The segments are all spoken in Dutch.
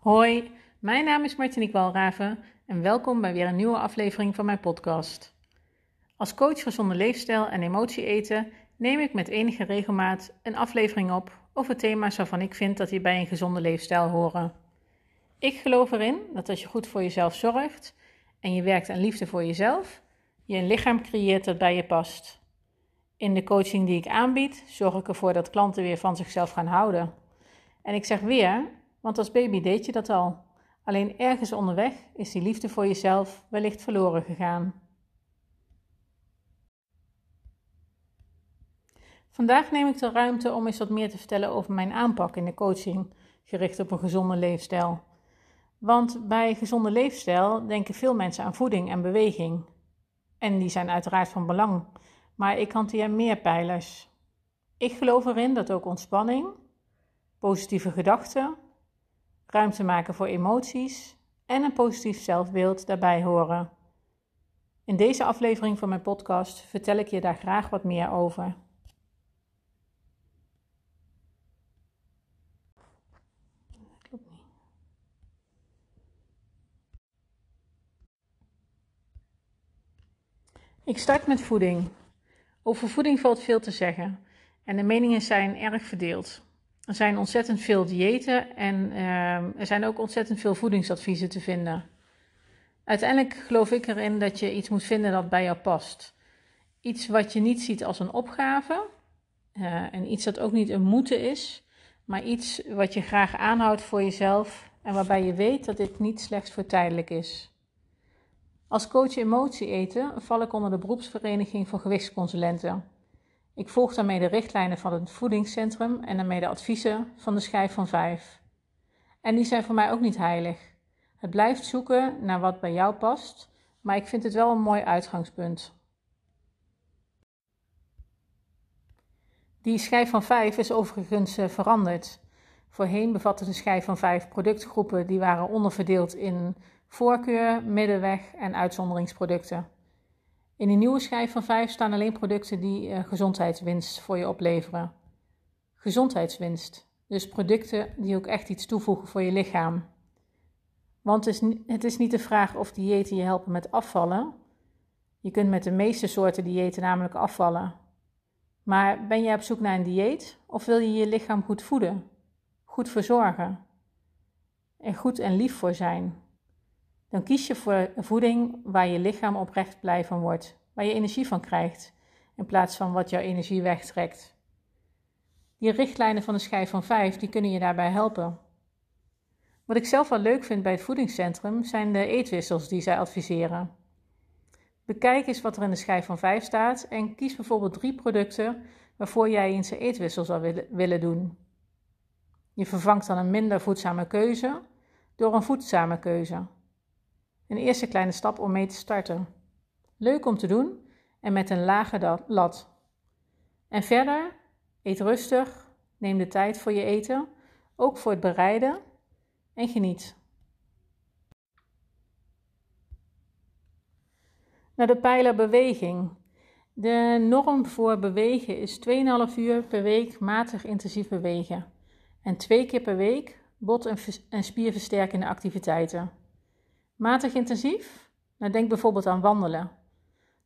Hoi, mijn naam is Martinique Walraven en welkom bij weer een nieuwe aflevering van mijn podcast. Als coach gezonde leefstijl en emotie eten neem ik met enige regelmaat een aflevering op over thema's waarvan ik vind dat die bij een gezonde leefstijl horen. Ik geloof erin dat als je goed voor jezelf zorgt en je werkt aan liefde voor jezelf, je een lichaam creëert dat bij je past. In de coaching die ik aanbied, zorg ik ervoor dat klanten weer van zichzelf gaan houden. En ik zeg weer, want als baby deed je dat al. Alleen ergens onderweg is die liefde voor jezelf wellicht verloren gegaan. Vandaag neem ik de ruimte om eens wat meer te vertellen over mijn aanpak in de coaching, gericht op een gezonde leefstijl. Want bij gezonde leefstijl denken veel mensen aan voeding en beweging. En die zijn uiteraard van belang, maar ik hanteer meer pijlers. Ik geloof erin dat ook ontspanning, positieve gedachten, ruimte maken voor emoties en een positief zelfbeeld daarbij horen. In deze aflevering van mijn podcast vertel ik je daar graag wat meer over. Ik start met voeding. Over voeding valt veel te zeggen en de meningen zijn erg verdeeld. Er zijn ontzettend veel diëten en uh, er zijn ook ontzettend veel voedingsadviezen te vinden. Uiteindelijk geloof ik erin dat je iets moet vinden dat bij jou past. Iets wat je niet ziet als een opgave uh, en iets dat ook niet een moeten is, maar iets wat je graag aanhoudt voor jezelf en waarbij je weet dat dit niet slechts voor tijdelijk is. Als coach emotie eten val ik onder de beroepsvereniging voor gewichtsconsulenten. Ik volg daarmee de richtlijnen van het voedingscentrum en daarmee de adviezen van de schijf van vijf. En die zijn voor mij ook niet heilig. Het blijft zoeken naar wat bij jou past, maar ik vind het wel een mooi uitgangspunt. Die schijf van vijf is overigens eh, veranderd. Voorheen bevatte de schijf van vijf productgroepen die waren onderverdeeld in voorkeur, middenweg en uitzonderingsproducten. In die nieuwe schijf van 5 staan alleen producten die uh, gezondheidswinst voor je opleveren. Gezondheidswinst, dus producten die ook echt iets toevoegen voor je lichaam. Want het is, het is niet de vraag of diëten je helpen met afvallen. Je kunt met de meeste soorten diëten namelijk afvallen. Maar ben je op zoek naar een dieet of wil je je lichaam goed voeden, goed verzorgen en goed en lief voor zijn? Dan kies je voor voeding waar je lichaam oprecht blij van wordt, waar je energie van krijgt, in plaats van wat jouw energie wegtrekt. Die richtlijnen van de schijf van 5 die kunnen je daarbij helpen. Wat ik zelf wel leuk vind bij het voedingscentrum zijn de eetwissels die zij adviseren. Bekijk eens wat er in de schijf van 5 staat en kies bijvoorbeeld drie producten waarvoor jij eens een eetwissel zou willen doen. Je vervangt dan een minder voedzame keuze door een voedzame keuze. Een eerste kleine stap om mee te starten. Leuk om te doen en met een lage lat. En verder, eet rustig, neem de tijd voor je eten, ook voor het bereiden en geniet. Naar de pijler beweging. De norm voor bewegen is 2,5 uur per week matig intensief bewegen en twee keer per week bot- en spierversterkende activiteiten. Matig intensief? Nou, denk bijvoorbeeld aan wandelen.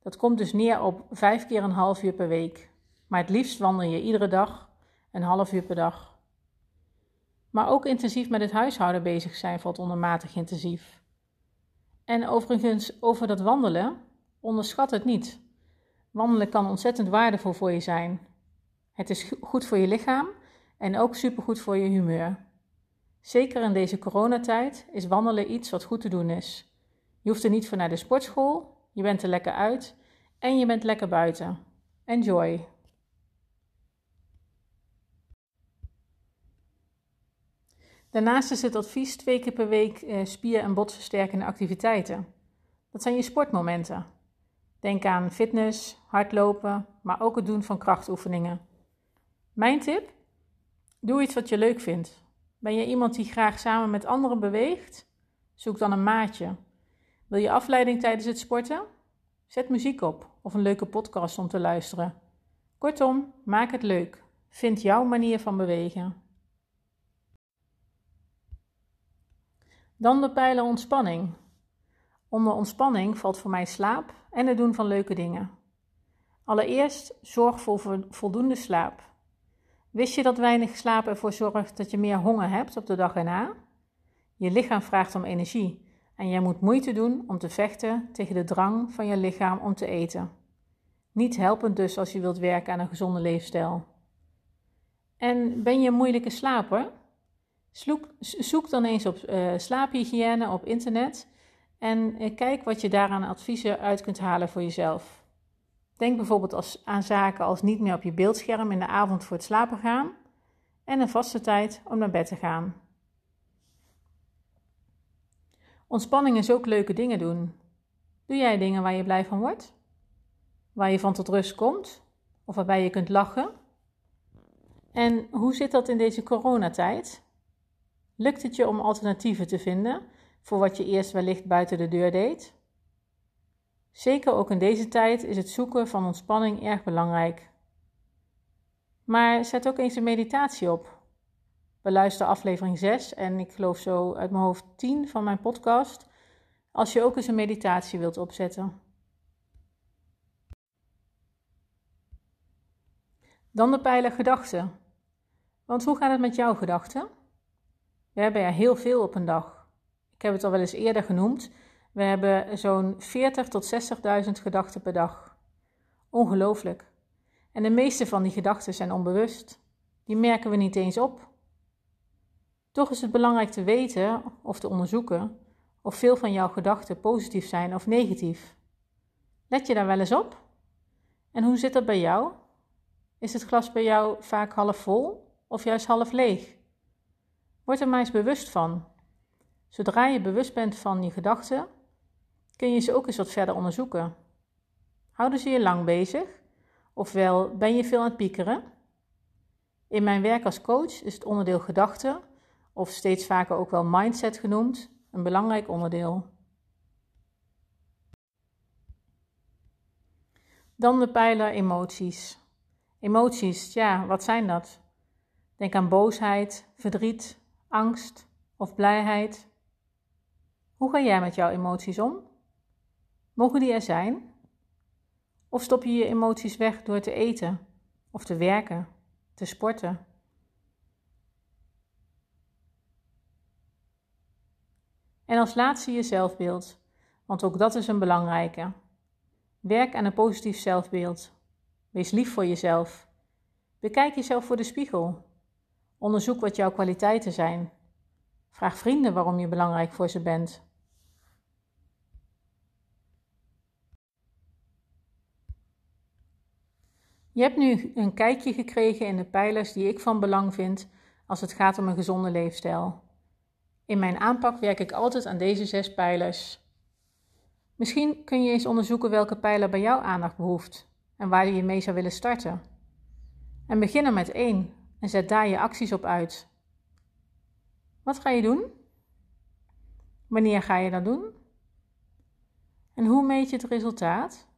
Dat komt dus neer op vijf keer een half uur per week. Maar het liefst wandel je iedere dag een half uur per dag. Maar ook intensief met het huishouden bezig zijn valt onder matig intensief. En overigens, over dat wandelen, onderschat het niet. Wandelen kan ontzettend waardevol voor je zijn. Het is goed voor je lichaam en ook supergoed voor je humeur. Zeker in deze coronatijd is wandelen iets wat goed te doen is. Je hoeft er niet voor naar de sportschool, je bent er lekker uit en je bent lekker buiten. Enjoy! Daarnaast is het advies twee keer per week eh, spier- en botversterkende activiteiten. Dat zijn je sportmomenten. Denk aan fitness, hardlopen, maar ook het doen van krachtoefeningen. Mijn tip? Doe iets wat je leuk vindt. Ben je iemand die graag samen met anderen beweegt? Zoek dan een maatje. Wil je afleiding tijdens het sporten? Zet muziek op of een leuke podcast om te luisteren. Kortom, maak het leuk. Vind jouw manier van bewegen. Dan de pijler ontspanning. Onder ontspanning valt voor mij slaap en het doen van leuke dingen. Allereerst zorg voor voldoende slaap. Wist je dat weinig slaap ervoor zorgt dat je meer honger hebt op de dag erna? Je lichaam vraagt om energie en jij moet moeite doen om te vechten tegen de drang van je lichaam om te eten. Niet helpend dus als je wilt werken aan een gezonde leefstijl. En ben je een moeilijke slaper? Zoek, dan eens op uh, slaaphygiëne op internet en uh, kijk wat je daaraan adviezen uit kunt halen voor jezelf. Denk bijvoorbeeld aan zaken als niet meer op je beeldscherm in de avond voor het slapen gaan en een vaste tijd om naar bed te gaan. Ontspanning is ook leuke dingen doen. Doe jij dingen waar je blij van wordt? Waar je van tot rust komt? Of waarbij je kunt lachen? En hoe zit dat in deze coronatijd? Lukt het je om alternatieven te vinden voor wat je eerst wellicht buiten de deur deed? Zeker ook in deze tijd is het zoeken van ontspanning erg belangrijk. Maar zet ook eens een meditatie op. Beluister aflevering 6 en ik geloof zo uit mijn hoofd 10 van mijn podcast als je ook eens een meditatie wilt opzetten. Dan de pijler gedachten. Want hoe gaat het met jouw gedachten? We hebben er heel veel op een dag. Ik heb het al wel eens eerder genoemd. We hebben zo'n 40 tot 60.000 gedachten per dag. Ongelooflijk. En de meeste van die gedachten zijn onbewust. Die merken we niet eens op. Toch is het belangrijk te weten of te onderzoeken of veel van jouw gedachten positief zijn of negatief. Let je daar wel eens op? En hoe zit dat bij jou? Is het glas bij jou vaak half vol of juist half leeg? Word er maar eens bewust van. Zodra je bewust bent van je gedachten, kun je ze ook eens wat verder onderzoeken. Houden ze je lang bezig? Ofwel ben je veel aan het piekeren? In mijn werk als coach is het onderdeel gedachten, of steeds vaker ook wel mindset genoemd, een belangrijk onderdeel. Dan de pijler emoties. Emoties, ja, wat zijn dat? Denk aan boosheid, verdriet, angst of blijheid. Hoe ga jij met jouw emoties om? Mogen die er zijn? Of stop je je emoties weg door te eten of te werken, te sporten? En als laatste je zelfbeeld, want ook dat is een belangrijke. Werk aan een positief zelfbeeld. Wees lief voor jezelf. Bekijk jezelf voor de spiegel. Onderzoek wat jouw kwaliteiten zijn. Vraag vrienden waarom je belangrijk voor ze bent. Je hebt nu een kijkje gekregen in de pijlers die ik van belang vind als het gaat om een gezonde leefstijl. In mijn aanpak werk ik altijd aan deze zes pijlers. Misschien kun je eens onderzoeken welke pijler bij jou aandacht behoeft en waar je mee zou willen starten. En begin er met één en zet daar je acties op uit. Wat ga je doen? Wanneer ga je dat doen? En hoe meet je het resultaat?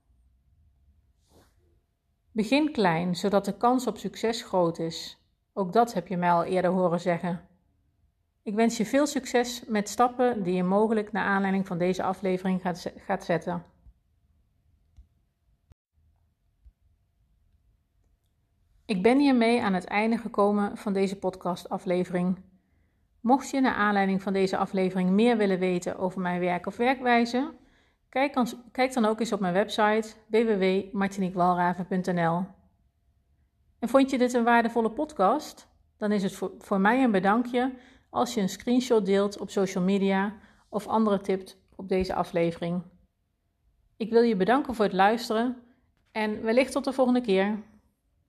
Begin klein, zodat de kans op succes groot is. Ook dat heb je mij al eerder horen zeggen. Ik wens je veel succes met stappen die je mogelijk naar aanleiding van deze aflevering gaat, zetten. Ik ben hiermee aan het einde gekomen van deze podcastaflevering. Mocht je naar aanleiding van deze aflevering meer willen weten over mijn werk of werkwijze, kijk kijk dan ook eens op mijn website www.martiniquewalraven.nl. En vond je dit een waardevolle podcast? Dan is het voor, voor mij een bedankje als je een screenshot deelt op social media of andere tips op deze aflevering. Ik wil je bedanken voor het luisteren en wellicht tot de volgende keer.